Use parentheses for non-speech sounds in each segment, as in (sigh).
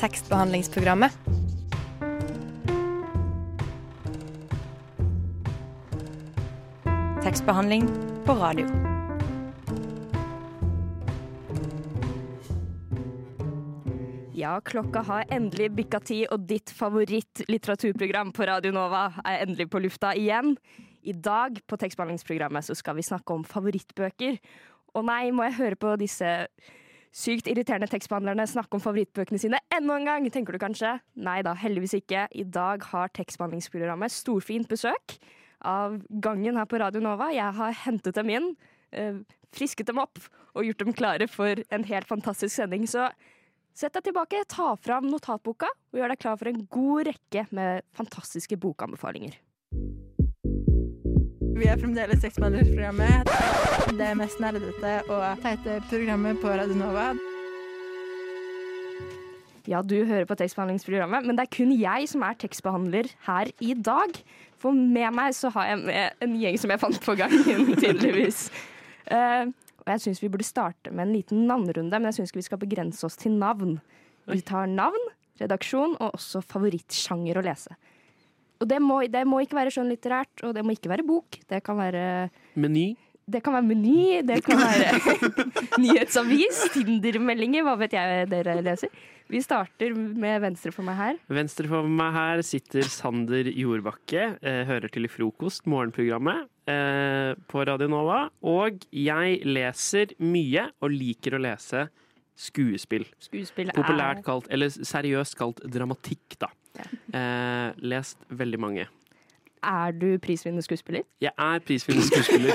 tekstbehandlingsprogrammet. Tekstbehandling på radio. Ja, klokka har endelig bikka ti, og ditt favoritt-litteraturprogram på Radio Nova er endelig på lufta igjen. I dag på tekstbehandlingsprogrammet så skal vi snakke om favorittbøker. Og nei, må jeg høre på disse sykt irriterende tekstbehandlerne snakke om favorittbøkene sine enda en gang, tenker du kanskje? Nei da, heldigvis ikke. I dag har tekstbehandlingsprogrammet storfint besøk av gangen her på Radio Nova. Jeg har hentet dem inn, eh, frisket dem opp og gjort dem klare for en helt fantastisk sending. Så Sett deg tilbake, ta fram notatboka og gjør deg klar for en god rekke med fantastiske bokanbefalinger. Vi er fremdeles Tekstbehandlingsprogrammet. Det mest nerdete og teite programmet på Radionova. Ja, du hører på tekstbehandlingsprogrammet, men det er kun jeg som er tekstbehandler her i dag. For med meg så har jeg med en gjeng som jeg fant på gangen, (laughs) tydeligvis. Uh, og jeg syns vi burde starte med en liten navnerunde, men jeg syns vi skal begrense oss til navn. Vi tar navn, redaksjon og også favorittsjanger å lese. Og det må, det må ikke være skjønnlitterært, og det må ikke være bok. Det kan være Meny. det kan være Meny, det kan være (laughs) nyhetsavis, Tinder-meldinger, hva vet jeg dere leser. Vi starter med venstre for meg her. Venstre for meg her sitter Sander Jordbakke. Eh, hører til i Frokost, morgenprogrammet eh, på Radio Nova. Og jeg leser mye, og liker å lese skuespill. Skuespill er Populært kalt, eller seriøst kalt dramatikk, da. Ja. Eh, lest veldig mange. Er du prisvinnende skuespiller? Jeg er prisvinnende skuespiller.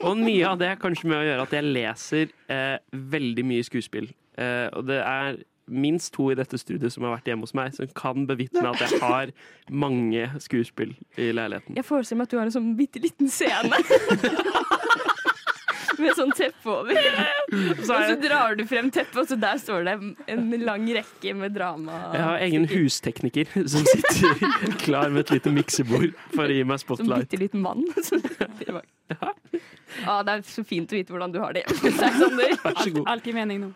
Og mye av det er kanskje med å gjøre at jeg leser eh, veldig mye skuespill. Eh, og det er minst to i dette studiet som har vært hjemme hos meg, som kan bevitne at jeg har mange skuespill i leiligheten. Jeg forestiller meg at du har en sånn bitte liten scene. (laughs) Med sånn teppe over. (laughs) Og så drar du frem teppet, og så der står det en lang rekke med drama. Jeg har egen hustekniker som sitter klar med et lite miksebord for å gi meg Som spotlight. bitte liten mann. (laughs) ja. det er så fint å vite hvordan du har det. (laughs) God. Alt gir mening nå.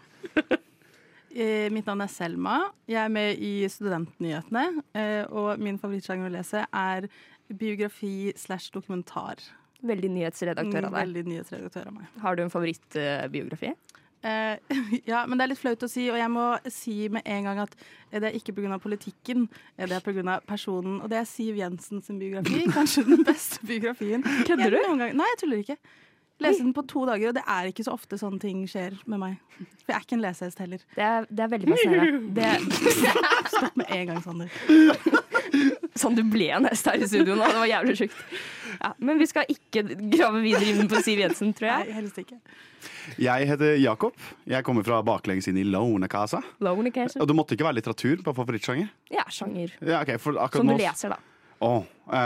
Eh, Mitt navn er Selma. Jeg er med i Studentnyhetene. eh, Og min favorittsjanger å lese er biografi slash dokumentar. Veldig nyhetsredaktør av deg. Veldig nyhetsredaktør av meg. Har du en favorittbiografi? Uh, (laughs) ja, men det er litt flaut å si, og jeg må si med en gang at det er ikke pga. politikken, eh, det er pga. personen. Og det er Siv Jensen sin biografi. (laughs) Kanskje den beste biografien. Kødder du? Nei, jeg tuller ikke. Lese den på to dager, og det er ikke så ofte sånne ting skjer med meg. For jeg er ikke en lesehest heller. Det er, det er veldig fascinerende. (laughs) Det, Stopp med en gang, Sander. Sånn du ble en hest her i studio nå. Det var jævlig sjukt. Ja, men vi skal ikke grave videre inn på Siv Jensen, tror jeg. Nei, helst ikke. Jeg heter Jakob. Jeg kommer fra baklengs inn i Lånekassa. Lone, Casa. Og det måtte ikke være litteratur på favorittsjanger? Ja, sjanger. Ja, ok, for Som du nå leser, da. Åh, Ja,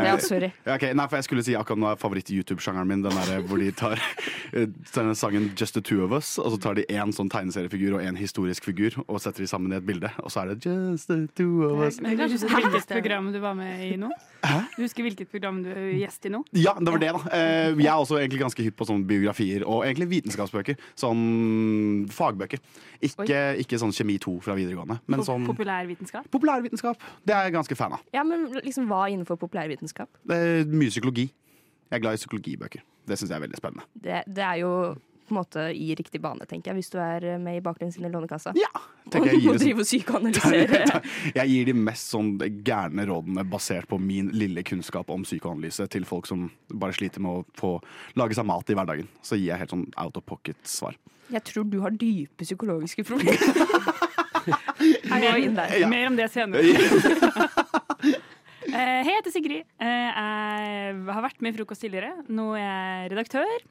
eh, ja, sorry. Okay, Nei, for jeg skulle si akkurat nå er favoritt-YouTube-sjangeren min den der hvor de tar (laughs) eh, denne sangen Just the Two of Us, og så tar de én sånn tegneseriefigur og én historisk figur og setter de sammen i et bilde, og så er det Just the Two of Us. Men du husker hvilket program du var med i nå? Hæ? Du husker hvilket program du er gjest i nå? Ja, det var det, da. Eh, jeg er også egentlig ganske hypp på sånne biografier og egentlig vitenskapsbøker. Sånn fagbøker. Ikke, ikke sånn kjemi 2 fra videregående, men sånn Populærvitenskap? populærvitenskap. Det er jeg ganske fan av. Ja, men liksom hva innenfor populærvitenskap? Det er mye psykologi. Jeg er glad i psykologibøker. Det syns jeg er veldig spennende. Det, det er jo på en måte i riktig bane, tenker jeg, hvis du er med i baklengs inn i Lånekassa. Ja, Og tenker jeg (laughs) gir drive og psykoanalysere. (laughs) Jeg gir de mest sånn gærne rådene basert på min lille kunnskap om psykoanalyse til folk som bare sliter med å få lage seg mat i hverdagen. Så gir jeg helt sånn out of pocket-svar. Jeg tror du har dype psykologiske problemer. (laughs) Ja. Mer om det senere. Eh, Hei, jeg heter Sigrid. Eh, Jeg har vært med i Frokost tidligere. Nå er jeg redaktør.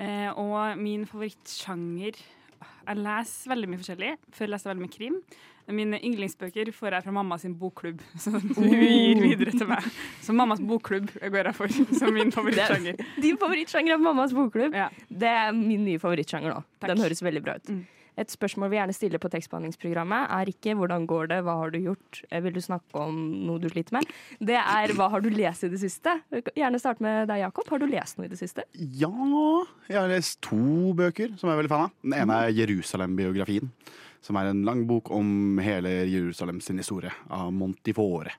Eh, Og min favorittsjanger Jeg leser veldig mye forskjellig. Før leste jeg veldig mye krim. Mine yndlingsbøker får jeg fra mamma sin bokklubb, (laughs) som hun gir videre til meg. Så mammas bokklubb går jeg for som min (laughs) favorittsjanger. Din favorittsjanger er mammas bokklubb. Ja. Det er min nye favorittsjanger nå. Takk. Den høres veldig bra ut. Mm. Et spørsmål vi gjerne stiller på tekstbehandlingsprogrammet, er ikke 'hvordan går det', 'hva har du gjort', Eh, 'vil du snakke om noe du sliter med'? Det er 'hva har du lest i det siste'? Gjerne starte med deg, Jakob. Har du lest noe i det siste? Ja Jeg har lest to bøker som jeg er veldig fan av. Den ene er Jerusalem-biografien. Som er en lang bok om hele Jerusalems historie, av Montifore.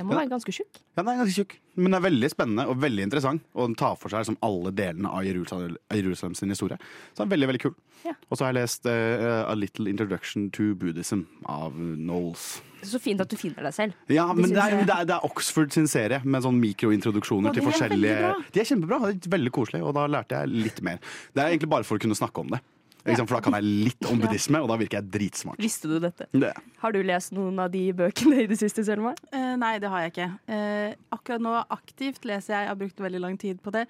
Den må være ganske tjukk. Ja, den er ganske tjukk, men den er veldig spennende og veldig interessant. Og den tar for seg liksom, alle delene av Jerusalem, Jerusalem sin historie. Så den er veldig, veldig kul. Ja. Og så har jeg lest uh, A Little Introduction to Buddhism av Knowles. Så fint at du finner deg selv. Ja, men det er, det, er, det er Oxford sin serie med sånn mikrointroduksjoner til forskjellige. De er kjempebra. Det er veldig koselig, og da lærte jeg litt mer. Det er egentlig bare for å kunne snakke om det. Ikke? For da kan jeg litt om buddhisme, og da virker jeg dritsmart. Visste du dette? Det. Har du lest noen av de bøkene i det siste, Selma? Eh, nei, det har jeg ikke. Eh, akkurat nå aktivt leser jeg, jeg har brukt veldig lang tid på det,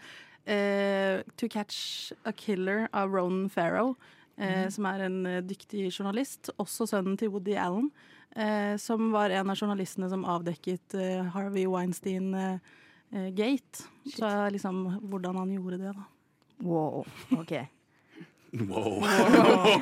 eh, To Catch a Killer av Ronan Farrow, eh, som er en dyktig journalist, også sønnen til Woody Allen, eh, som var en av journalistene som avdekket eh, Harvey Weinstein-gate. Så liksom hvordan han gjorde det, da. Wow, ok. Wow.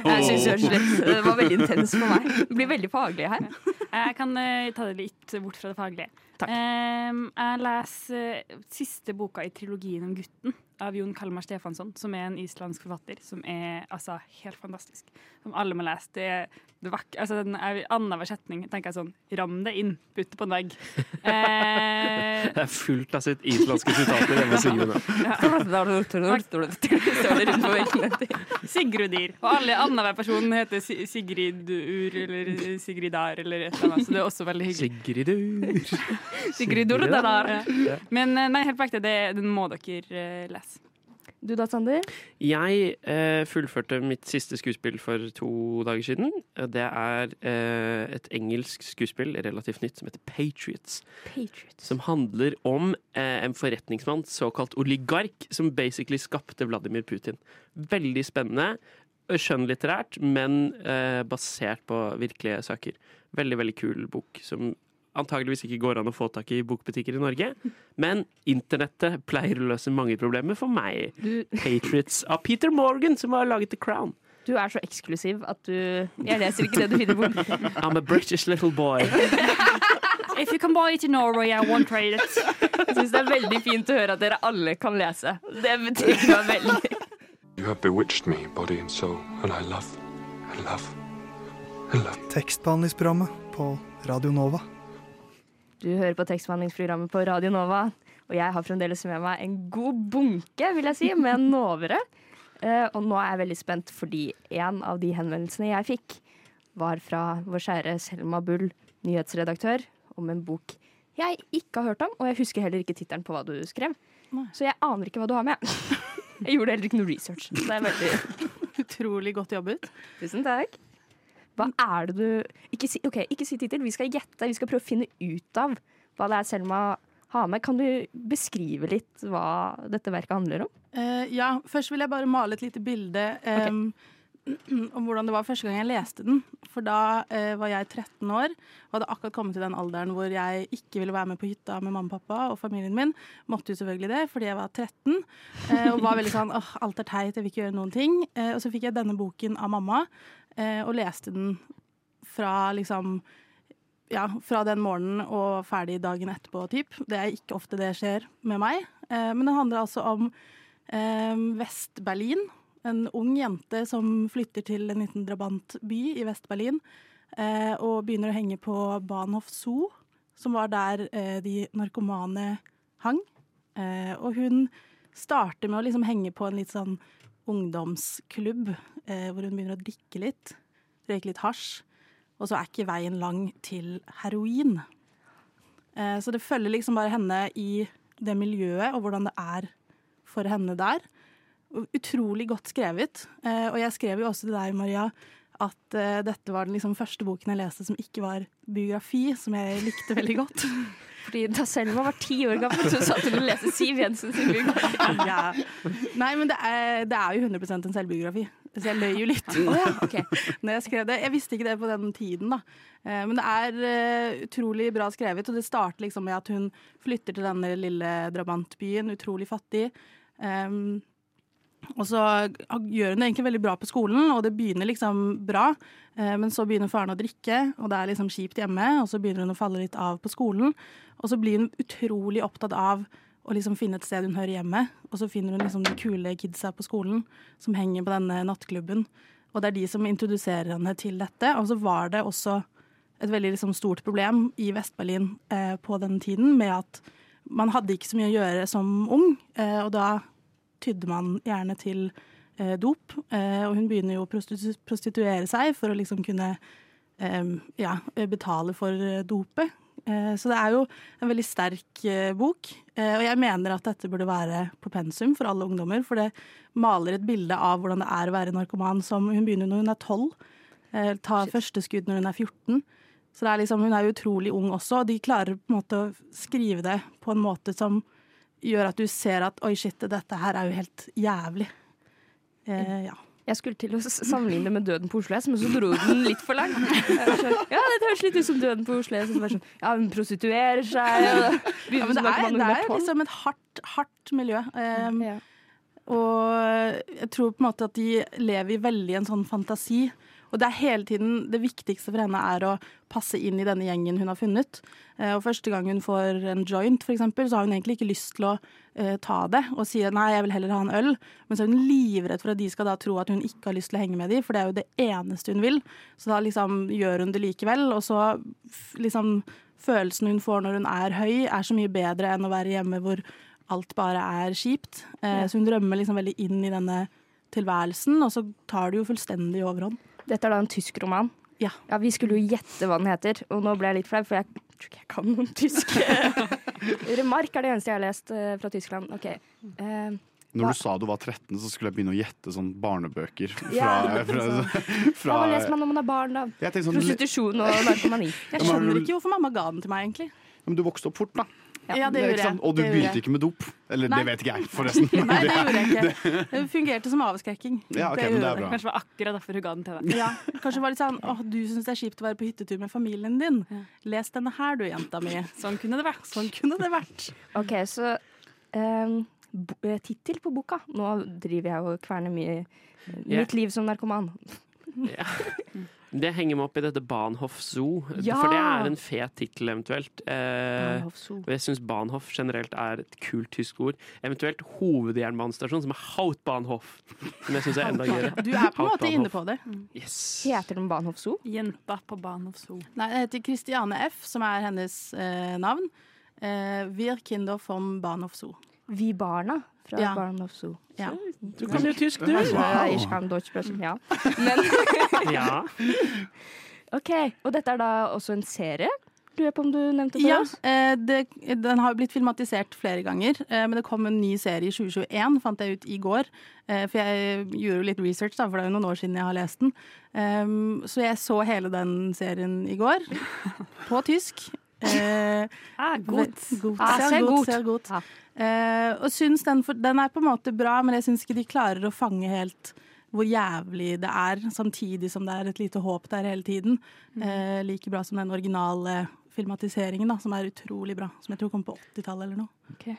Jeg synes det, slett, (laughs) det var veldig intens for meg. Det blir veldig faglig her. Jeg kan eh, ta det litt bort fra det faglige. Takk. Jeg leser eh, siste boka i trilogien om gutten av Jon Kalmar Stefansson, som er en islandsk forfatter som er altså, helt fantastisk. Som alle må lese. Det, er- det vak altså, den er Annenhver setning tenker jeg sånn Ram det inn, putt det på en vegg. Eh, Det er fullt av sitt islandske sitater hjemme denne til Sigrudir. Og alle annenhver person heter Sigridur eller Sigridar eller et eller annet, så det er også veldig hyggelig. Sigridur. Sigridur, Sigridur. Men eh, nei, helt på ekte, den må dere eh, lese. Du da, Sander? Jeg eh, fullførte mitt siste skuespill for to dager siden. Det er eh, et engelsk skuespill, relativt nytt, som heter Patriots. Patriots. Som handler om eh, en forretningsmann, såkalt oligark, som basically skapte Vladimir Putin. Veldig spennende. Skjønnlitterært, men eh, basert på virkelige saker. Veldig, veldig kul bok som antageligvis ikke går an å få tak i bokbutikker i Norge. Men internettet pleier å løse mange problemer for meg. Du, Patriots av Peter Morgan, som har laget The Crown. du er så eksklusiv at du Jeg leser ikke det du finner på. I'm a British little boy. (laughs) If you can buy it in Norway, I won't trade it. Jeg syns det er veldig fint å høre at dere alle kan lese. Det betyr meg veldig. You have bewitched me, body and soul, and I love, I love, I love. Tekstbehandlingsprogrammet på Radio Nova. Du hører på tekstbehandlingsprogrammet på Radio Nova, og jeg har fremdeles med meg en god bunke, vil jeg si, med novere. Uh, og nå er jeg veldig spent, fordi en av de henvendelsene jeg fikk, var fra vår kjære Selma Bull, nyhetsredaktør, om en bok jeg ikke har hørt om, og jeg husker heller ikke tittelen på hva du skrev. Nei. Så jeg aner ikke hva du har med. (laughs) Jeg gjorde heller ikke noe research. Det er veldig (laughs) Utrolig godt jobbet. Tusen takk. Hva er det du Ikke si, okay, ikke si tittel, vi skal gjette. Vi skal prøve å finne ut av hva det er Selma har med. Kan du beskrive litt hva dette verket handler om? Uh, ja, først vil jeg bare male et lite bilde em, (clears throat) om hvordan det var første gang jeg leste den. For da uh, var jeg 13 år og hadde akkurat kommet til den alderen hvor jeg ikke ville være med på hytta med mamma og pappa og familien min. Måtte jo selvfølgelig det fordi jeg var 13 uh, og var veldig sånn åh, alt er teit, jeg vil ikke gjøre noen ting. Eh, og så fikk jeg denne boken av mamma eh, og leste den fra liksom ja, fra den morgenen og ferdig dagen etterpå, typ. Det er ikke ofte det skjer med meg. Eh, men den handler altså om eh, Vest-Berlin. En ung jente som flytter til en liten drabantby i Vest-Berlin. Eh, og begynner å henge på Bahnhof Zoo, som var der eh, de narkomane hang. Eh, og hun starter med å liksom henge på en litt sånn ungdomsklubb, eh, hvor hun begynner å drikke litt, røyke litt hasj. Og så er ikke veien lang til heroin. Eh, så det følger liksom bare henne i det miljøet, og hvordan det er for henne der. Utrolig godt skrevet. Eh, og jeg skrev jo også til deg, Maria, at eh, dette var den liksom første boken jeg leste som ikke var biografi, som jeg likte veldig godt. (laughs) Fordi Da Selma var ti år gammel, så satt hun og leste Siv Jensen sin biografi. ja. Nei, men det er, det er jo 100 en selvbiografi, så jeg løy jo litt. oh, ja, okay. når jeg skrev det. Jeg visste ikke det på den tiden, da. Eh, Men det er eh, utrolig bra skrevet, og det starter liksom med at hun flytter til denne lille drabantbyen, utrolig fattig. Um, og så gjør hun det egentlig veldig bra på skolen, og det begynner liksom bra. Eh, Men så begynner faren å drikke, og det er liksom kjipt hjemme, og så begynner hun å falle litt av på skolen. Og så blir hun utrolig opptatt av å liksom finne et sted hun hører hjemme. Og så finner hun liksom de kule kidsa på skolen som henger på denne nattklubben. og det er de som introduserer henne til dette. Og så var det også et veldig liksom, stort problem i Vest-Berlin eh, på den tiden med at man hadde ikke så mye å gjøre som ung, eh, og da tydde man gjerne til eh, dop. Eh, og hun begynner jo å prostitu prostituere seg for å liksom kunne eh, ja, betale for eh, dopet. Eh, Så det er jo en veldig sterk bok, og jeg mener at dette burde være på pensum for alle ungdommer, for det maler et bilde av hvordan det er å være narkoman som Hun begynner når hun er 12, eh, tar første skudd når hun er 14. Så det er liksom, hun er utrolig ung også, og de klarer på en måte å skrive det på en måte som gjør at du ser at oi, shit, dette her er jo helt jævlig. Eh, ja. Jeg skulle til å sammenligne det med Døden på Oslo S, men så dro den litt for langt. Sånn, Ja, det høres litt ut som Døden på Oslo S. Sånn, ja, hun prostituerer seg. Ja, men det er, det er 12. liksom et hardt, hardt miljø. Um, Ja. Og jeg tror på en måte at de lever i veldig en sånn fantasi. Og det er hele tiden det viktigste for henne er å passe inn i denne gjengen hun har funnet. Eh, Og første gang hun får en joint, eksempel, så har hun egentlig ikke lyst til å eh, ta det og si nei, jeg vil heller ha en øl. Men så er hun livredd for at de skal da tro at hun ikke har lyst til å henge med dem, for det er jo det eneste hun vil. Så da liksom gjør hun det likevel. Og så liksom følelsen hun får når hun er høy, er så mye bedre enn å være hjemme hvor alt bare er kjipt. Eh, Så hun drømmer liksom veldig inn i denne tilværelsen, og så tar det jo fullstendig overhånd. Dette er da en tysk roman. Ja. ja. Vi skulle jo gjette hva den heter, og nå ble jeg litt flau, for jeg tror ikke jeg kan noen tysk. (laughs) Remark er det eneste jeg har lest eh, fra Tyskland. Ok. Uh, Når du sa du var 13, så skulle jeg begynne å gjette sånn barnebøker. Fra, Ja, fra, ja, fra, hva leser man når man er barn, da? Sånn, Prostitusjon og narkomani. Jeg skjønner ikke hvorfor mamma ga den til meg, egentlig. men du vokste opp fort, da. Ja, det gjorde jeg. Og du begynte ikke med dop. Eller Nei. det vet ikke jeg, forresten. (laughs) Nei, det gjorde jeg ikke. (laughs) Det fungerte som avskrekking. Ja, ok, Det men det er bra. Kanskje det var akkurat derfor hun ga den til deg. Ja, kanskje det var litt sånn åh, du syns det er kjipt å være på hyttetur med familien din. Les denne her du, jenta mi. Sånn kunne det vært. Sånn kunne det vært. Ok, så um, Tittel på boka. Nå driver jeg og kverner mye. Mitt Mitt liv som narkoman. (laughs) Det henger meg opp i dette Bahnhof Zoo, Ja! for det er en fet tittel eventuelt. Eh, og jeg syns Bahnhof generelt er et kult tysk ord. Eventuelt hovedjernbanestasjon, som er Hautbahnhof. Som jeg syns er enda gøyere. Du er på en måte inne på det. Yes. Heter den Bahnhof Zoo? Jenta på Bahnhof Zoo. Nei, det heter Christiane F, som er hennes eh, navn. Eh, Wir Kinder vom Bahnhof Zoo. Vi barna fra Ja. Bahnhof Zoo. Ja. Du kan jo tysk, du! Wow. Deutsch ja. (laughs) Men (laughs) Ja. OK. Og dette er da også en serie? Lurer på om du nevnte det? Ja, eh, det, den har blitt filmatisert flere ganger, eh, men det kom en ny serie i 2021, fant jeg ut i går. Eh, for jeg gjorde litt research, da, for det er jo noen år siden jeg har lest den. Um, så jeg så hele den serien i går, (laughs) på tysk. Eh, Ah, godt. Godt. Ah, Ser sehr godt, gut. ser godt. Ja. Eh, og syns den, for, den er på en måte bra, men jeg syns ikke de klarer å fange helt hvor jævlig det er, samtidig som det er et lite håp der hele tiden. Eh, like bra som den originale filmatiseringen, da, som er utrolig bra. Som jeg tror kom på 80-tallet eller noe.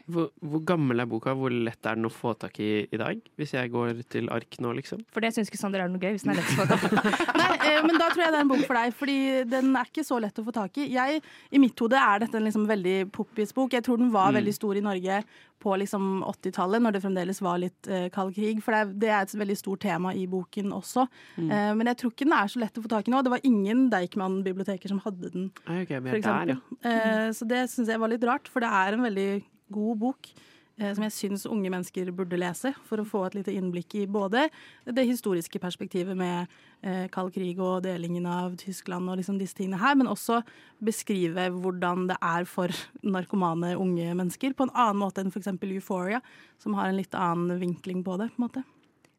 Hvor, hvor gammel er boka? Hvor lett er den å få tak i i dag? Hvis jeg går til ark nå, liksom? For det syns ikke Sander er noe gøy. hvis den er lett å få tak i. (laughs) Nei, eh, men da tror jeg det er en bok for deg, fordi den er ikke så lett å få tak i. Jeg, I mitt hode er dette en liksom veldig poppis bok. Jeg tror den var veldig stor i Norge på liksom 80-tallet, når det fremdeles var litt eh, kald krig. For det er, det er et veldig stort tema i boken også. Eh, men jeg tror ikke den er så lett å få tak i nå. Det var ingen Deichman-biblioteker som hadde den okay, for der, eksempel. Eh, så det syns jeg var litt rart, for det er en veldig god bok. Eh, Som jeg syns unge mennesker burde lese, for å få et lite innblikk i både det historiske perspektivet med eh, kald krig og delingen av Tyskland og liksom disse tingene her, men også beskrive hvordan det er for narkomane unge mennesker, på en annen måte enn f.eks. Euphoria, som har en litt annen vinkling på det. på en måte.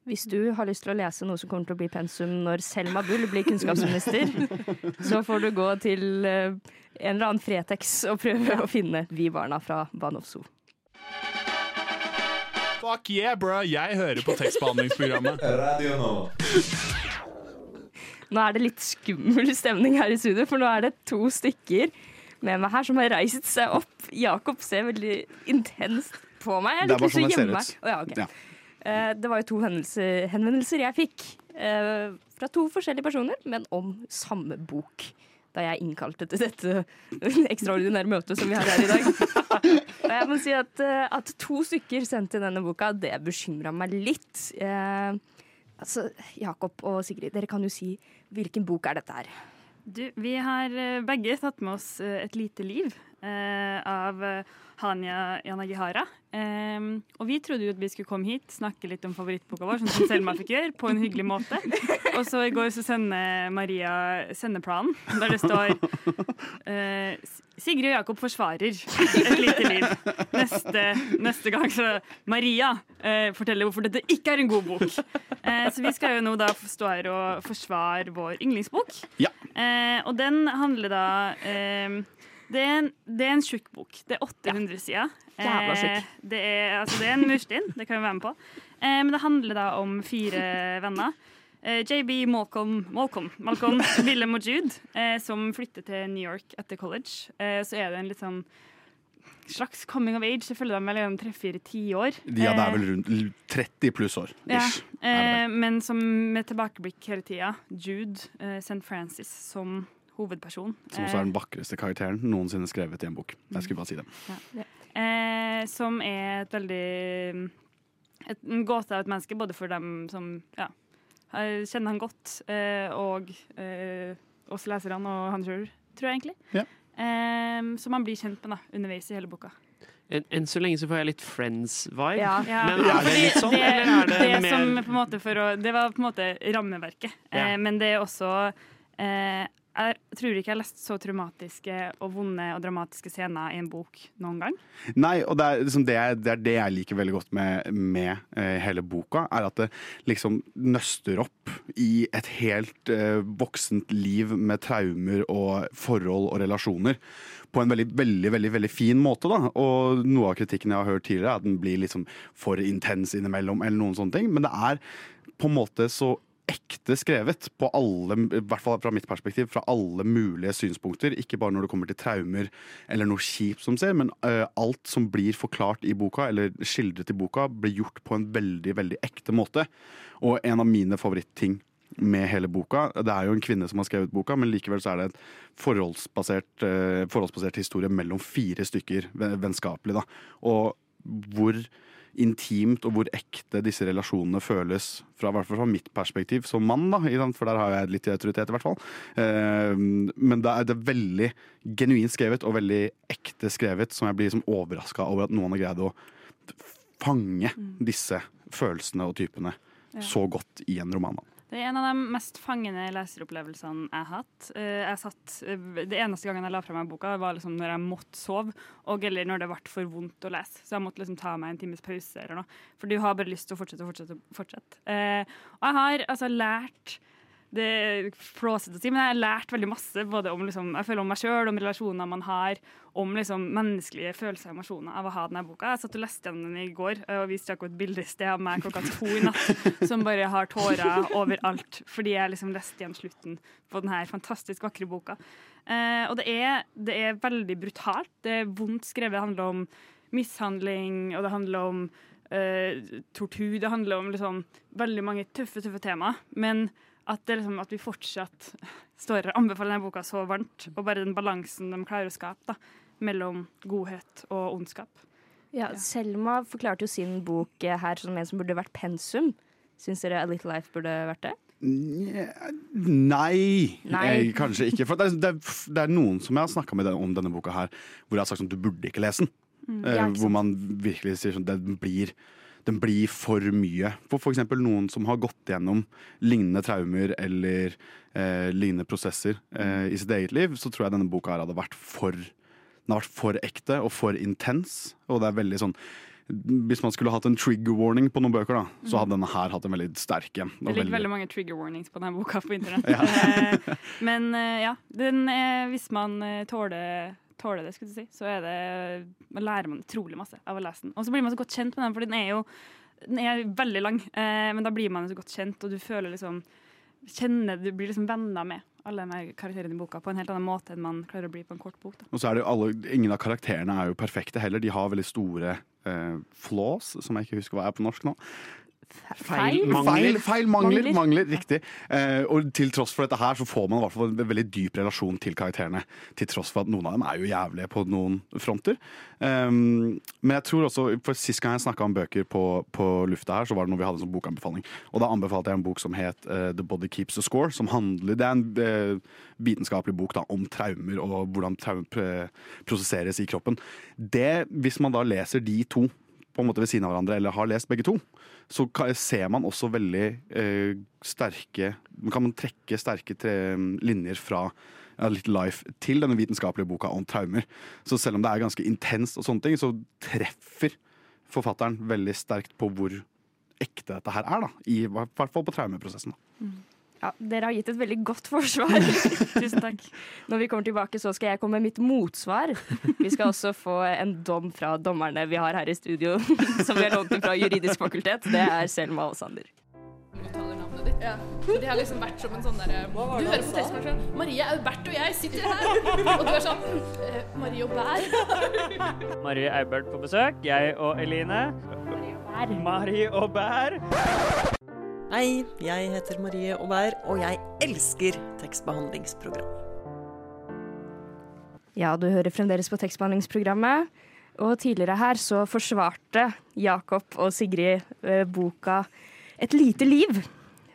Hvis du har lyst til å lese noe som kommer til å bli pensum når Selma Bull blir kunnskapsminister, (laughs) så får du gå til eh, en eller annen Fretex og prøve å finne Vi barna fra Bahnhof Zoo. Fuck yeah, bro! Jeg hører på tekstbehandlingsprogrammet. (laughs) Radio Nå Nå er det litt skummel stemning her i studio, for nå er det to stykker med meg her som har reist seg opp. Jakob ser veldig intenst på meg. Jeg Det er litt bare lyst til sånn å ser gjemme ut. meg. Å, ja, ok. Ja. Eh, Det var jo to henvendelser, henvendelser jeg fikk eh, fra to forskjellige personer, men om samme bok. Da jeg innkalte til dette (laughs) ekstraordinære møtet som vi har her i dag. (laughs) Og jeg må si at, eh, at to stykker sendte denne boka, det bekymra meg litt. Eh, altså, Jakob og Sigrid, dere kan jo si hvilken bok er dette her? Du, vi har eh, begge tatt med oss eh, Et lite liv av Hania Hanya Yanagihara. Eh, og vi trodde jo at vi skulle komme hit, snakke litt om favorittboka vår, sånn som Selma fikk gjøre, på en hyggelig måte. Og så i går så sender Maria sendeplanen, der det står eh, Sigrid og Jakob forsvarer Et lite liv. Neste, neste gang så Maria eh, forteller hvorfor dette ikke er en god bok. Eh, så vi skal jo nå da stå her og forsvare vår yndlingsbok. Ja. Eh, og den handler da eh, det, er en, det er en tjukk bok. Det er 800 sider. Jævla tjukk. Eh, det, er, altså, det er en murstein, det kan vi være med på. Eh, men det handler da om fire venner. Eh, JB, Malcolm, Malcolm, Malcolm (laughs) Willem og Jude, eh, som flytter til New York etter college. Eh, så er det en litt sånn slags coming of age. Jeg føler de er mellom tre-fire tiår. Ja, det er vel rundt 30 pluss år. Ja, eh, men som med tilbakeblikk hele tida. Jude eh, St. Francis som hovedperson. Som også er den vakreste karakteren noensinne skrevet i en bok. Jeg skulle bare si det. Eh, som er et veldig et, En gåte av et menneske, både for dem som ja, eh, kjenner han godt, eh, og eh, oss leserne og han sjøl, tror jeg egentlig. Ja. Eh, som man blir kjent med da, underveis i hele boka. En, enn så lenge så får jeg litt Friends-vibe. Ja. Ja, Men er det litt sånn, det, er det det, mer- å, det var på en måte rammeverket. Ja. Eh, men det er også eh, Jeg tror ikke jeg har lest så traumatiske og vonde og dramatiske scener i en bok noen gang. Nei, og det er, liksom det, jeg- det er det jeg liker veldig godt med, med eh, hele boka, er at det liksom nøster opp i et helt eh, voksent liv med traumer og forhold og relasjoner. På en veldig, veldig, veldig, veldig fin måte. da. Og noe av kritikken jeg har hørt tidligere, er at den blir liksom for intens innimellom, eller noen sånne ting. Men det er på en måte så ekte skrevet, på alle, i hvert fall fra mitt perspektiv, fra alle mulige synspunkter. Ikke bare når det kommer til traumer eller noe kjipt som skjer, men uh, alt som blir forklart i boka, eller skildret i boka, blir gjort på en veldig, veldig ekte måte. Og en av mine favorittting med hele boka Det er jo en kvinne som har skrevet boka, men likevel så er det en forholdsbasert, uh, forholdsbasert historie mellom fire stykker, vennskapelig, da. Og hvor intimt og hvor ekte disse relasjonene føles, fra, fra mitt perspektiv som mann, da, for der har jeg litt autoritet, i hvert fall. Eh, men da er det veldig genuint skrevet og veldig ekte skrevet, som jeg blir liksom overraska over at noen har greid å fange disse følelsene og typene Ja. så godt i en roman. Det er en av de mest fangende leseropplevelsene jeg har hatt. Eh, Jeg satt, eh, det eneste gangen jeg la fra meg boka, var liksom når jeg måtte sove, og eller når det ble for vondt å lese. Så jeg måtte liksom ta meg en times pause eller noe. For du har bare lyst til å fortsette og fortsette. fortsette. Eh, og jeg har altså lært det er flåsete å si, men jeg har lært veldig masse både om, liksom, jeg føler om meg sjøl, om relasjoner man har, om liksom, menneskelige følelser og emosjoner av å ha denne boka. Jeg satt og leste gjennom den i går og viste Jakob et bilde i sted av meg klokka to i natt (laughs) som bare har tårer overalt fordi jeg liksom leste igjen slutten på denne fantastisk vakre boka. Eh, og det er, det er veldig brutalt. Det er vondt skrevet. Det handler om mishandling, og det handler om eh, tortur. Det handler om liksom, veldig mange tøffe, tøffe temaer. Men at, det liksom, at vi fortsatt står og anbefaler denne boka så varmt, og bare den balansen de klarer å skape da, mellom godhet og ondskap. Ja, Selma forklarte jo sin bok eh, her som en som burde vært pensum. Syns dere A Little Life burde vært det? Nei, Nei. Eh, kanskje ikke. For det er, det, er, noen som jeg har snakka med om denne boka her, hvor jeg har sagt at du burde ikke lese den. Eh, Ja, ikke hvor man virkelig sier sånn den blir, den blir for mye. For f.eks. noen som har gått gjennom lignende traumer eller eh, lignende prosesser eh, i sitt eget liv, så tror jeg denne boka her hadde vært for har vært for ekte og for intens. Og det er veldig sånn Hvis man skulle hatt en trigger warning på noen bøker, da, så hadde denne her hatt en veldig sterk en. Det ligger veldig- veldig mange trigger warnings på denne boka på (laughs) internett. Ja. Eh, Men eh, ja, den er, hvis man eh, tåler, tåler det, skulle jeg si, så er det, man lærer man utrolig masse av å lese den. Og så blir man så godt kjent med den, for den er jo den er veldig lang, eh, men da blir man så godt kjent, og du føler liksom kjenner, Du blir liksom venner med alle de karakterene i boka på en helt annen måte enn man klarer å bli på en kort bok. Da. Og så er det jo alle, Ingen av karakterene er jo perfekte heller. De har veldig store eh, flaws, som jeg ikke husker hva er på norsk nå. Feil. Feil, feil mangler, Mangler. mangler, riktig. Eh, og til tross for dette her, så får man i hvert fall en veldig dyp relasjon til karakterene. Til tross for at noen av dem er jo jævlige på noen fronter. Um, men jeg tror også, for sist gang jeg snakka om bøker på, på lufta her, så var det noe vi hadde en sånn bokanbefaling. Og da anbefalte jeg en bok som het uh, The Body Keeps the Score. Som handler, Det er en uh, vitenskapelig bok da, om traumer og hvordan traumer prosesseres i kroppen. Det, Hvis man da leser de to på en måte ved siden av hverandre, eller har lest begge to, så ser man også veldig eh, sterke Kan man trekke sterke tre, linjer fra A Little Life til denne vitenskapelige boka om traumer. Så selv om det er ganske intenst, og sånne ting, så treffer forfatteren veldig sterkt på hvor ekte dette her er. da, I hvert fall på traumeprosessen. da. Ja, dere har gitt et veldig godt forsvar. (laughs) Tusen takk. Når vi kommer tilbake, så skal jeg komme med mitt motsvar. Vi skal også få en dom fra dommerne vi har her i studio, (laughs) som vi har lånt fra juridisk fakultet. Det er Selma og Sander. Ja. det har liksom vært som en sånn derre Du hører på tekstmaskinen. Marie Aubert og jeg sitter her. Og du er sånn eh, Marie Bær. (laughs) Marie Aubert på besøk. Jeg og Eline. Marie og Bær. Hei, jeg heter Marie Aubert, og jeg elsker tekstbehandlingsprogram. Ja, du hører fremdeles på tekstbehandlingsprogrammet. Og tidligere her så forsvarte Jakob og Sigrid eh, boka Et lite liv.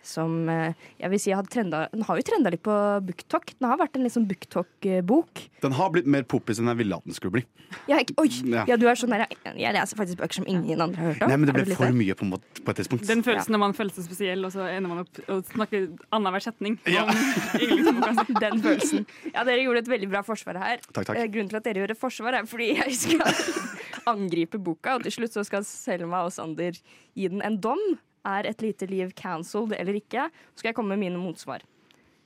Som eh, jeg vil si har trenda, Den har jo trenda litt på booktalk. Den har vært en liksom sånn BookTok-bok. Den har blitt mer poppis enn jeg ville at den skulle bli. Ja, ikke- oi! Ja. Ja, du er sånn der, jeg leser faktisk bøker som ingen andre har hørt om. Nei, men det ble for mye på, en måte, på et tidspunkt. Den følelsen når man føler seg spesiell, og så ender man opp og snakker annenhver setning. Ja. Den følelsen. Ja, dere gjorde et veldig bra forsvar her. Takk, takk. Eh, Grunnen til at dere gjør et forsvar, er fordi jeg skal (laughs) angripe boka, og til slutt så skal Selma og Sander gi den en dom. Er Et lite liv cancelled eller ikke? Så skal jeg komme med mine motsvar.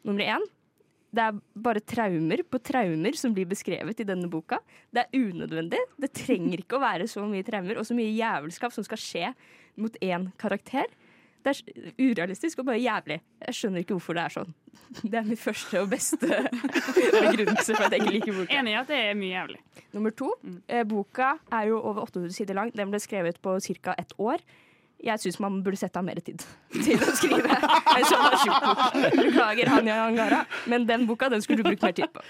Nummer én. Det er bare traumer på traumer som blir beskrevet i denne boka. Det er unødvendig. Det trenger ikke å være så mye traumer og så mye jævelskap som skal skje mot én karakter. Det er urealistisk og bare jævlig. Jeg skjønner ikke hvorfor det er sånn. Det er min første og beste begrunnelse for at jeg ikke liker boka. Enig i at det er mye jævlig. Nummer to. Eh, boka er jo over 800 sider lang. Den ble skrevet på ca. ett år. Jeg syns man burde sette av mer tid (laughs) til å skrive en sånn tjukk. Beklager, Hanja Angara, men den boka den skulle du brukt mer tid på.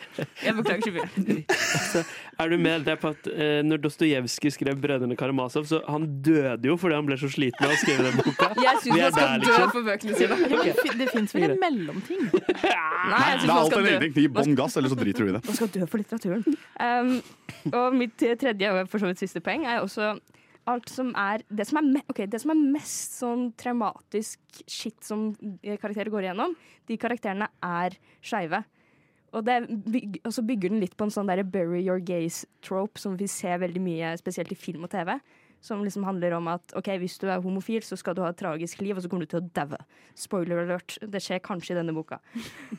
Jeg beklager så mye. Så er du med det på at eh, når Dostojevskij skrev 'Brødrene Karamazov', så han døde jo fordi han ble så sliten av å skrive den boka? (laughs) Jeg syns man skal der, dø liksom. for bøkene sine. Ok. Det fins vel en mellomting? (laughs) Nei, jeg syns man skal eller dø. Gi bånn gass, eller så driter du i det. Man skal dø for litteraturen. Um, og mitt tredje og for så vidt siste poeng er også alt som er Det som er, me ok, det som er mest sånn traumatisk shit som karakterer går igjennom, de karakterene er skeive. Og, og så bygger den litt på en sånn der bury your gaze-trope som vi ser veldig mye, spesielt i film og TV. Som liksom handler om at ok, hvis du er homofil, så skal du ha et tragisk liv, og så kommer du til å daue. Spoiler alert. Det skjer kanskje i denne boka.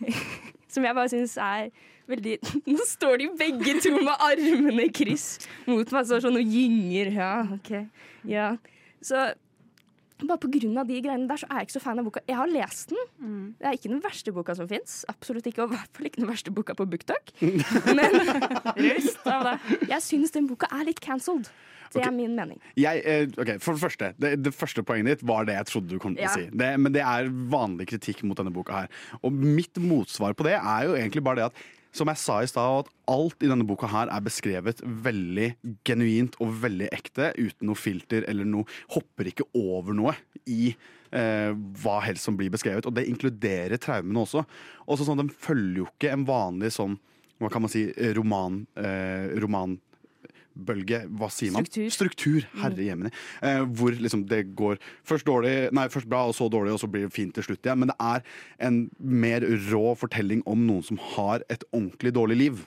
(laughs) som jeg bare syns er veldig (laughs) Nå står de begge to med armene i kryss mot meg, så sånn og gynger. Ja, OK. Ja. Så bare av de greiene der, så er jeg ikke så fan av boka. Jeg har lest den. Det er ikke den verste boka som fins. Absolutt ikke, og i hvert fall ikke den verste boka på BookTok. (laughs) Men rust av det. Jeg syns den boka er litt cancelled. Det er min mening. Jeg, eh, ok, for det første, det, det første poenget ditt var det jeg trodde du kom til Ja. å si. Det, men det er vanlig kritikk mot denne boka her. Og mitt motsvar på det er jo egentlig bare det at som jeg sa i stad, at alt i denne boka her er beskrevet veldig genuint og veldig ekte, uten noe filter eller noe Hopper ikke over noe i eh, hva helst som blir beskrevet. Og det inkluderer traumene også. Også sånn, Den følger jo ikke en vanlig sånn hva kan man si, roman, eh, roman bølge, hva sier man? Struktur. Struktur, herre jemini. Eh, hvor liksom det går først, dårlig, nei, først bra, og så dårlig, og så blir det fint til slutt igjen. Men det er en mer rå fortelling om noen som har et ordentlig dårlig liv.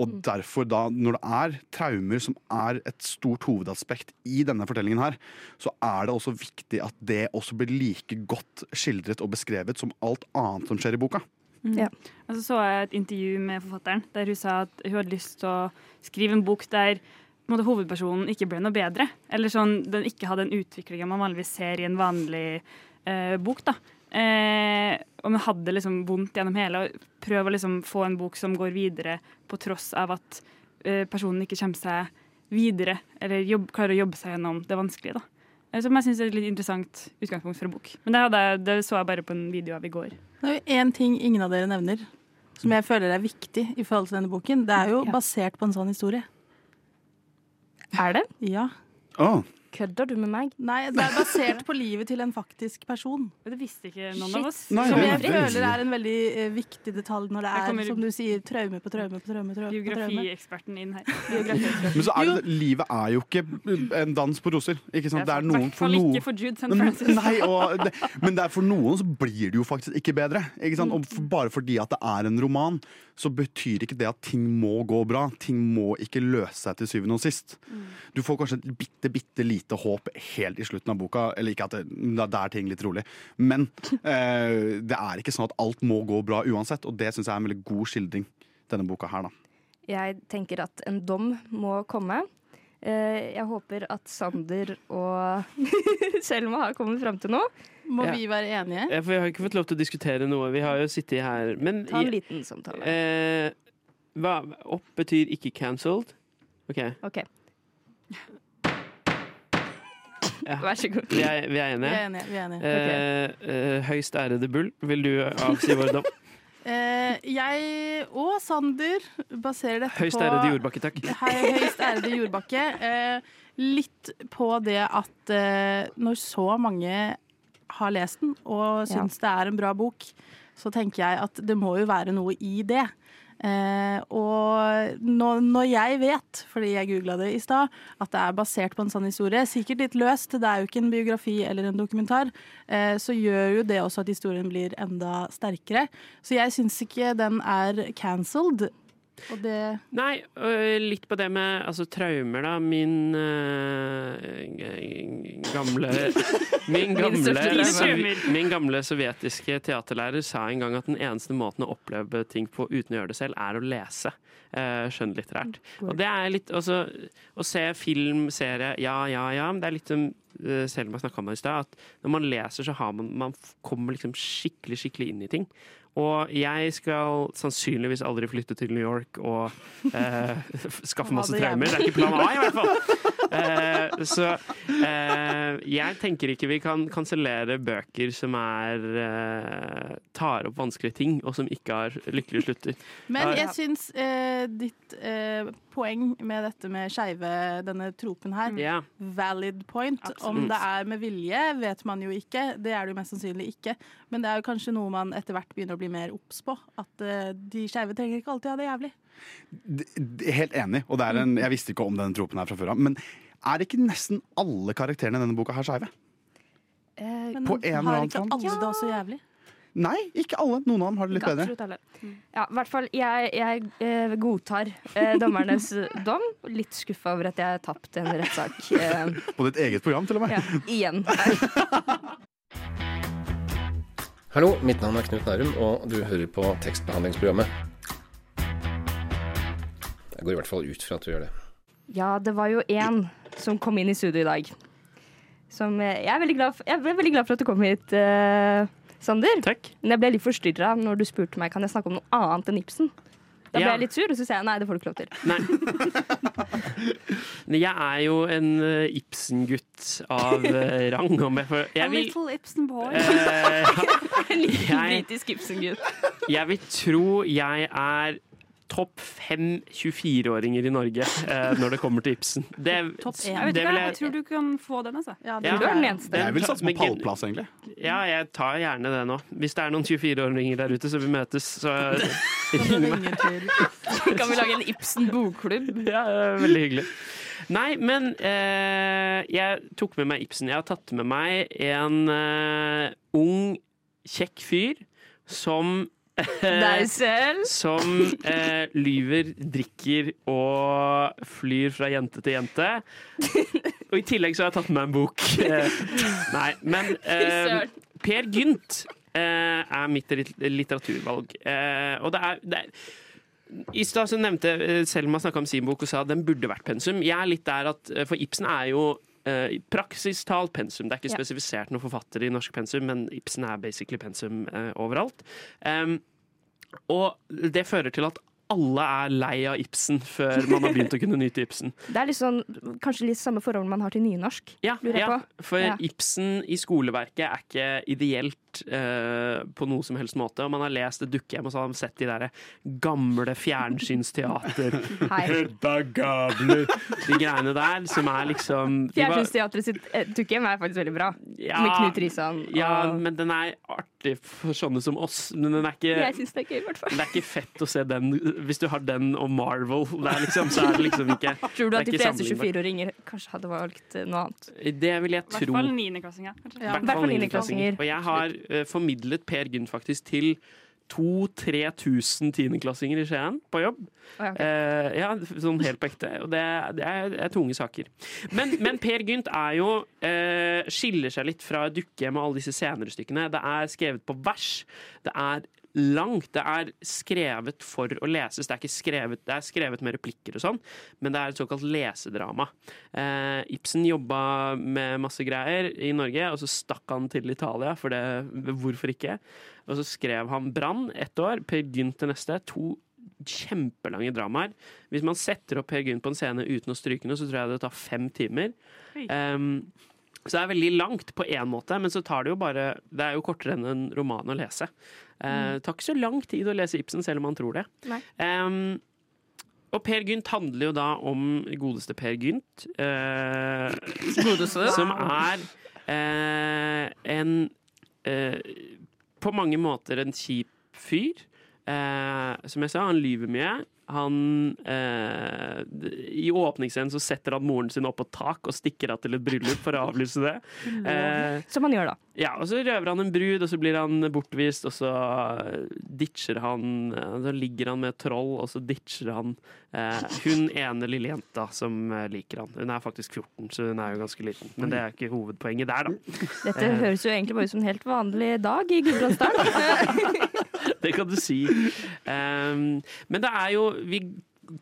Og derfor, da, når det er traumer som er et stort hovedaspekt i denne fortellingen her, så er det også viktig at det også blir like godt skildret og beskrevet som alt annet som skjer i boka. Ja. Og så så jeg et intervju med forfatteren der hun sa at hun hadde lyst til å skrive en bok der en måte, hovedpersonen ikke ble noe bedre. Eller sånn, den ikke hadde den utviklinga man vanligvis ser i en vanlig eh, bok. da. Eh, og man hadde liksom vondt gjennom hele. og Prøv å liksom få en bok som går videre på tross av at eh, personen ikke kommer seg videre, eller jobb, klarer å jobbe seg gjennom det vanskelige. da. Eh, som jeg syns er et litt interessant utgangspunkt for en bok. Men det, hadde, jeg- det så jeg bare på en video av i går. Det er jo én ting ingen av dere nevner, som jeg føler er viktig i forhold til denne boken. Det er jo basert på en sånn historie. Er det? Ja. Å, Kødder du med meg? Nei, det er basert på livet til en faktisk person. Det visste ikke noen Shit. av oss. Nei, Som jeg er føler er en veldig eh, viktig detalj når det er, kommer som du sier, traume på traume på traume. traume, på traume. Biografieksperten inn her. (laughs) Men så er det, livet er jo ikke en dans på roser. Ikke sant? Det er I noen hvert for fall noen ikke for Jude St. Men, Francis. (laughs) nei, og det, men det er for noen så blir det jo faktisk ikke bedre. Ikke sant? Og for, bare fordi at det er en roman, så betyr ikke det at ting må gå bra. Ting må ikke løse seg til syvende og sist. Du får kanskje et bitte, bitte lite håp helt i slutten av boka. Eller ikke at det, da er ting litt rolig. Men eh, det er ikke sånn at alt må gå bra uansett, og det syns jeg er en veldig god skildring. Denne boka her, da. Jeg tenker at en dom må komme. Eh, Jeg håper at Sander og (laughs) Selma har kommet fram til noe. Må Ja. vi være enige? Ja, for vi har ikke fått lov til å diskutere noe. Vi har jo sittet her Men Ta en liten samtale. eh, hva, opp betyr ikke cancelled. OK. OK, Ja. vær så god. Vi er, vi er Vi enige. er enige. Vi er enige. Eh, eh, høyst ærede Bull, vil du avsi vår dom? (laughs) Eh, jeg og Sander baserer dette Høyst på ærede Jordbakke, takk. (laughs) Hei, høyst ærede Jordbakke. Eh, litt på det at eh, når så mange har lest den og syns det er en bra bok, så tenker jeg at det må jo være noe i det. Eh, og når, når jeg vet, fordi jeg googla det i stad, at det er basert på en sånn historie, sikkert litt løst, det er jo ikke en biografi eller en dokumentar, eh, så gjør jo det også at historien blir enda sterkere. Så jeg syns ikke den er cancelled. Og det Nei, øh, litt på det med altså, traumer, da. Min øh, gamle (laughs) Min gamle, min gamle sovjetiske teaterlærer sa en gang at den eneste måten å oppleve ting på uten å gjøre det selv, er å lese. Uh, skjønnlitterært. Og det er litt altså, Å se film, serie, ja, ja, ja. Det er litt som uh, Selma snakka om det i stad, at når man leser, så har man, man kommer liksom skikkelig, skikkelig inn i ting. Og jeg skal sannsynligvis aldri flytte til New York og eh, (laughs) skaffe masse traumer. Det er ikke plan A, i hvert fall. (laughs) Eh, så eh, jeg tenker ikke vi kan kansellere bøker som er eh, tar opp vanskelige ting, og som ikke har lykkelige slutter. Men jeg syns eh, ditt eh, poeng med dette med skeive, denne tropen her, Ja. valid point. Om det er med vilje, vet man jo ikke. Det er det jo mest sannsynlig ikke. Men det er jo kanskje noe man etter hvert begynner å bli mer obs på. At de skeive trenger ikke alltid ha det jævlig. Helt enig. Og det er en, jeg visste ikke om denne tropen her fra før av. Men er ikke nesten alle karakterene i denne boka her skeive? Eh, Men På en eller har ikke alle det også jævlig? Nei, ikke alle. Noen av dem har det litt bedre. Absolutt alle. Ja, i hvert fall, jeg, jeg eh, godtar eh, dommernes (laughs) dom. Litt skuffa over at jeg har tapt en rettssak eh, (laughs) På ditt eget program, til og med. ja, igjen. Hallo, mitt navn er Knut Nærum, og du hører på tekstbehandlingsprogrammet. Jeg går i hvert fall ut fra at du gjør det. Ja, det var jo én som kom inn i studio i dag. Som eh, Jeg er veldig glad for, jeg ble veldig glad for at du kom hit, uh, Sander. Takk. Men jeg ble litt forstyrra når du spurte meg Kan jeg snakke om noe annet enn Ibsen. Da ble Ja. jeg litt sur, og så sa jeg nei, det får du ikke lov til. Nei. Jeg er jo en eh, Ibsen-gutt av rang. Om jeg, får, jeg vil little Ibsen boy. eh, (laughs) En liten Jeg- britisk Ibsen-gutt. Jeg vil tro jeg er topp fem 24-åringer i Norge eh, når det kommer til Ibsen. Det, Topp én. Jeg vet ikke, vil jeg tror du kan få den, altså. Ja, Ja. Du er den eneste. Jeg vil satse på pallplass, egentlig. Ja, jeg tar gjerne det nå. Hvis det er noen 24-åringer der ute som vi møtes, så (laughs) ring meg. Kan vi lage en Ibsen-bokklubb? (laughs) Ja, det er veldig hyggelig. Nei, men eh, jeg tok med meg Ibsen. Jeg har tatt med meg en eh, ung, kjekk fyr som Deg selv. Som eh, lyver, drikker og flyr fra jente til jente. Og i tillegg så har jeg tatt med meg en bok. Eh, nei, men (laughs) eh. Per Gynt eh, er mitt litteraturvalg. Eh, og det er, det er i stad nevnte eh, Selma snakka om sin bok og sa at den burde vært pensum. Jeg er litt der at, eh, For Ibsen er jo eh, i praksistalt pensum. Det er ikke Ja. spesifisert noen forfatter i norsk pensum, men Ibsen er basically pensum uh, overalt. Um, og det fører til at alle er lei av Ibsen før man har begynt å kunne nyte Ibsen. (laughs) Det er litt sånn, kanskje litt samme forhold man har til nynorsk, Ja, ja for Ja. Ibsen i skoleverket er ikke ideelt eh, på noe som helst måte. Og man har lest et dukkehjem, og så har man sett de der gamle fjernsynsteater. (laughs) Hedda Gabler. De greiene der som er liksom Fjernsynsteatret sitt eh, dukkehjem er faktisk veldig bra. Ja, Med Knut Risan. og- Ja, men den er artig for sånne som oss. Men den er ikke Jeg syns det er gøy, i hvert fall. det er ikke fett å se den hvis du har den og Marvel. Det er liksom, så er det liksom ikke (laughs) Tror du at de fleste sammenlignbart. 24-åringer kanskje hadde valgt eh, noe annet? Det vil jeg I hvert fall niendeklassinger. Ja. Og jeg har formidlet Per Gynt faktisk til 2000-3000 tiendeklassinger i Skien på jobb. Oh, ja, okay. Eh, ja, sånn helt på ekte. Og det, det, er, det er tunge saker. Men, men Per Gynt er jo eh, skiller seg litt fra Dukkehjem og alle disse senere stykkene. Det er skrevet på vers. Det er langt. Det er skrevet for å leses. Det er, ikke skrevet, det er skrevet med replikker og sånn, men det er et såkalt lesedrama. Eh, Ibsen jobba med masse greier i Norge, og så stakk han til Italia, for det, hvorfor ikke? Og så skrev han Brann ett år, Per Gynt det neste. To kjempelange dramaer. Hvis man setter opp Per Gynt på en scene uten å stryke noe, så tror jeg det tar fem timer. Um, så det er veldig langt på én måte, men så tar det jo bare Det er jo kortere enn en roman å lese. Eh, det tar ikke så lang tid å lese Ibsen, selv om man tror det. Um, og Per Gynt handler jo da om godeste Per Gynt. eh, (laughs) Godeste? Som er eh, en eh, På mange måter en kjip fyr. Eh, som jeg sa, han lyver mye. Han eh, I åpningsscenen så setter han moren sin opp på tak og stikker av til et bryllup for å avlyse det. (laughs) Eh, Som han gjør, da. ja, og så røver han en brud, og så blir han bortvist, og så ditcher han Så ligger han med et troll, og så ditcher han eh, hun ene lille jenta som eh, liker han. Hun er faktisk 14, så hun er jo ganske liten. Men det er ikke hovedpoenget der, da. Dette Eh, høres jo egentlig bare ut som en helt vanlig dag i Gudbrandsdalen. (laughs) det kan du si. Um, men det er jo Vi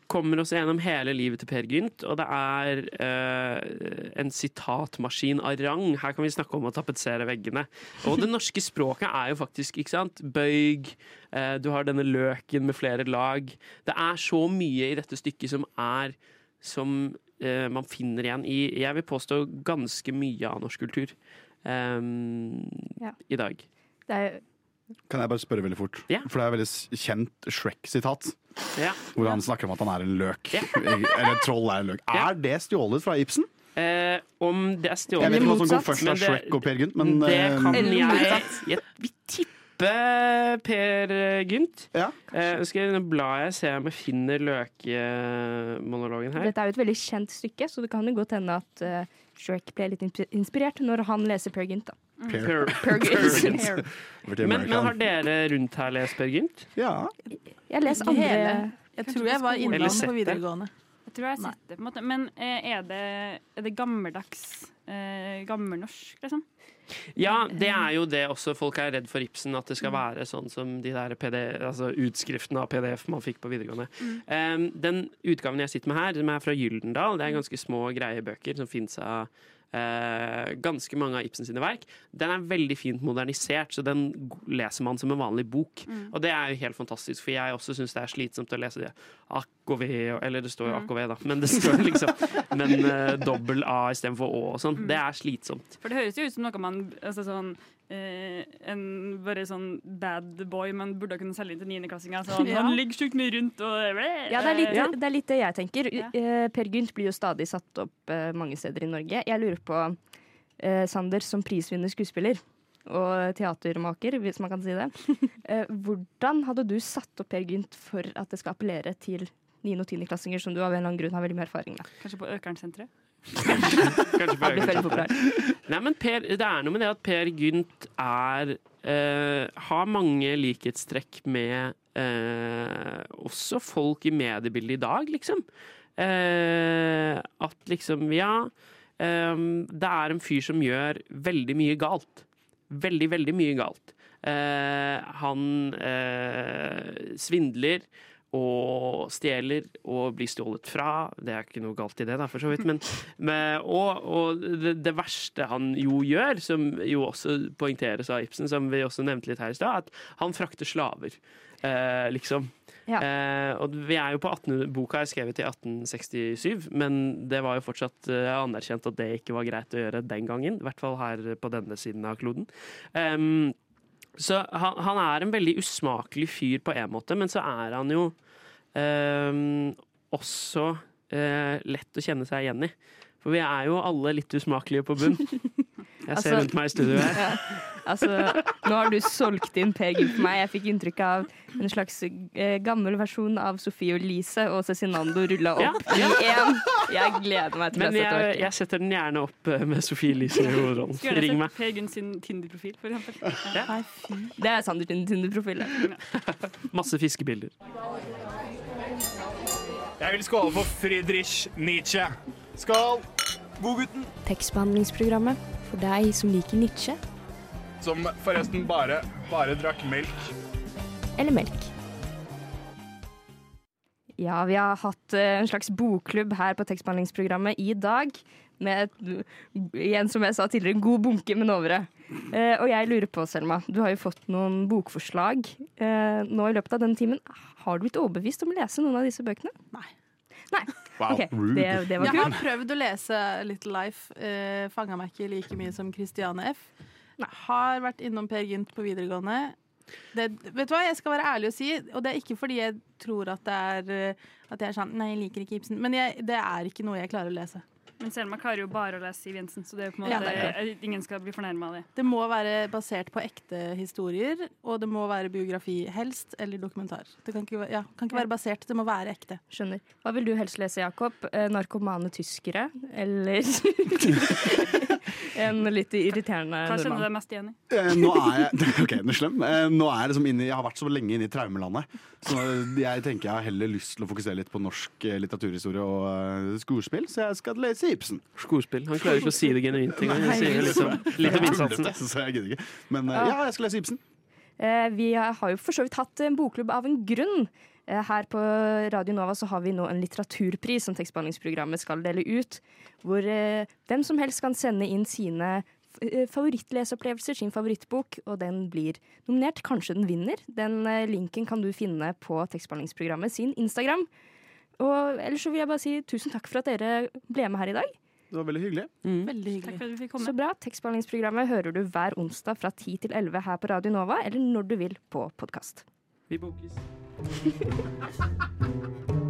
kommer oss gjennom hele livet til Per Gynt, og det er uh, en sitatmaskin av rang. Her kan vi snakke om å tapetsere veggene. Og det norske språket er jo faktisk, ikke sant, bøyg. uh, du har denne løken med flere lag. Det er så mye i dette stykket som er som uh, man finner igjen i Jeg vil påstå ganske mye av norsk kultur um, Ja. i dag. Det er Kan jeg bare spørre veldig fort? For det er et veldig kjent Shrek-sitat. Ja. Hvor han snakker om at han er en løk. (laughs) Eller troll er en løk. Er det stjålet fra Ibsen? Eh, om det er stjålet Jeg vet ikke hva som går først av Shrek og Per Gynt, men Det eh, kan jeg. Jeg Vi tipper Per Gynt. Eh, skal jeg bla jeg se om jeg finner løkemonologen her. Dette er jo et veldig kjent stykke, så det kan jo godt hende at uh, Shrek ble litt inspirert når han leser Per Gynt. da. Per, Per Gynt. Over (laughs) Men, men har dere rundt her lest Per Gynt? Ja. Jeg leser andre. Jeg tror jeg var innom på videregående. Jeg tror jeg har sett det, på en måte. Men eh, er det, er det gammeldags eh, gammelnorsk, liksom? Ja, det er jo det også folk er redd for Ibsen, at det skal være sånn som de der PD, altså utskriftene av PDF man fikk på videregående. Um, den utgaven jeg sitter med her, som er fra Gyldendal, det er ganske små, greie bøker som fins av eh, ganske mange av Ibsen sine verk. Den er veldig fint modernisert, så den leser man som en vanlig bok. Mm. Og det er jo helt fantastisk, for jeg også syns det er slitsomt å lese det AKV, eller det står jo Mm. AKV, da, men det står liksom (laughs) Men uh, dobbel A istedenfor Å og sånn. Mm. Det er slitsomt. For det høres jo ut som noe man altså sånn, eh, En bare sånn bad boy man burde kunne selge inn til niendeklassinger. Sånn, (laughs) Ja. Han ligger sjukt mye rundt og Ja, det er litt ja. det, er litt det jeg tenker. Ja. Per Gynt blir jo stadig satt opp eh, mange steder i Norge. Jeg lurer på eh, Sander som prisvinner skuespiller og teatermaker, hvis man kan si det. (laughs) Eh, hvordan hadde du satt opp Per Gynt for at det skal appellere til 9. og 10. klassinger, som du av en eller annen grunn har veldig mye erfaring med? Kanskje på Økernsenteret? Kanskje Han blir populær. Nei, men per, det er noe med det at Per Gynt er eh, Har mange likhetstrekk med eh, også folk i mediebildet i dag, liksom. Eh, at liksom, ja eh, Det er en fyr som gjør veldig mye galt. Veldig, veldig mye galt. Eh, han eh, svindler og stjeler og blir stjålet fra. Det er ikke noe galt i det, da, for så vidt. Men, med, og og det, det verste han jo gjør, som jo også poengteres av Ibsen, som vi også nevnte litt her i stad, at han frakter slaver. Eh, liksom. Eh, og vi er jo på 18, Boka er skrevet i 1867, men det var jo fortsatt eh, anerkjent at det ikke var greit å gjøre den gangen. I hvert fall her på denne siden av kloden. Em, så han, han er en veldig usmakelig fyr på en måte, men så er han jo em, også eh, lett å kjenne seg igjen i. For vi er jo alle litt usmakelige på bunn. (laughs) Jeg ser Altså- rundt meg i studio her. (laughs) Ja. Altså, nå har du solgt inn Per Gynt for meg. Jeg fikk inntrykk av en slags eh, gammel versjon av Sofie og Elise og Cezinando rulla opp Ja, i én. Jeg gleder meg til Men sette jeg, jeg setter den gjerne opp eh, med Sofie Elise i hovedrollen. Ring meg. Per Gunn sin Tinder-profil, for eksempel. (laughs) Ja. Det er Sander sin Tinder-profil. Masse fiskebilder. Jeg vil skåle for Friedrich Nietzsche. Skål! Godgutten. Tekstbehandlingsprogrammet for deg som liker Nietzsche Som forresten bare, bare drakk melk. eller melk. Ja, vi har hatt eh, en slags bokklubb her på tekstbehandlingsprogrammet i dag. Med et, igjen, som jeg sa tidligere, en god bunke med novere. Eh, og jeg lurer på, Selma, du har jo fått noen bokforslag eh, nå i løpet av denne timen. Har du blitt overbevist om å lese noen av disse bøkene? Nei. Nei. Wow, okay. rude. det, det var Jeg har prøvd å lese Little Life. Uh, Fanga meg ikke like mye som Christiane F. Har vært innom Per Gynt på videregående. Det, vet du hva, Jeg skal være ærlig og si, og det er ikke fordi jeg tror at det er eh, At jeg er sånn Nei, jeg liker ikke Ibsen. Men jeg, det er ikke noe jeg klarer å lese. Men Selma klarer jo bare å lese Siv Jensen, så det er på en Ja, måte, det er ingen skal bli fornærma av det. Det må være basert på ekte historier, og det må være biografi helst, eller dokumentar. Det kan ikke, ja, kan ikke være basert, det må være ekte. Skjønner. Hva vil du helst lese, Jakob? Eh, narkomane tyskere, eller en litt irriterende Hva kjenner du deg mest igjen i? Eh, Nå er jeg (laughs) Ok, slem. Eh, Nå er jeg, liksom inne, jeg har vært så lenge inne i traumelandet. Så jeg tenker jeg har heller lyst til å fokusere litt på norsk eh, litteraturhistorie og eh, skuespill, så jeg skal lese Ibsen. Skuespill. Han klarer ikke å si det genuint engang. Han sier liksom litt om innsatsen. Så jeg gidder ikke. Men eh, ja, jeg skal lese Ibsen. Eh, Vi har jo for så vidt hatt en bokklubb av en grunn. Eh, Her på Radio Nova så har vi nå en litteraturpris som tekstbehandlingsprogrammet skal dele ut. Hvor hvem som helst kan sende inn sine favorittleseopplevelser, sin favorittbok, og den blir nominert. Kanskje den vinner. Den linken kan du finne på tekstbehandlingsprogrammet sin Instagram. Og ellers så vil jeg bare si tusen takk for at dere ble med her i dag. Det var veldig hyggelig. Veldig hyggelig. Takk for at du fikk komme. Så bra. Tekstbehandlingsprogrammet hører du hver onsdag fra 10 til 11 her på Radio Nova, eller når du vil på podkast. Vi bokes. (laughs)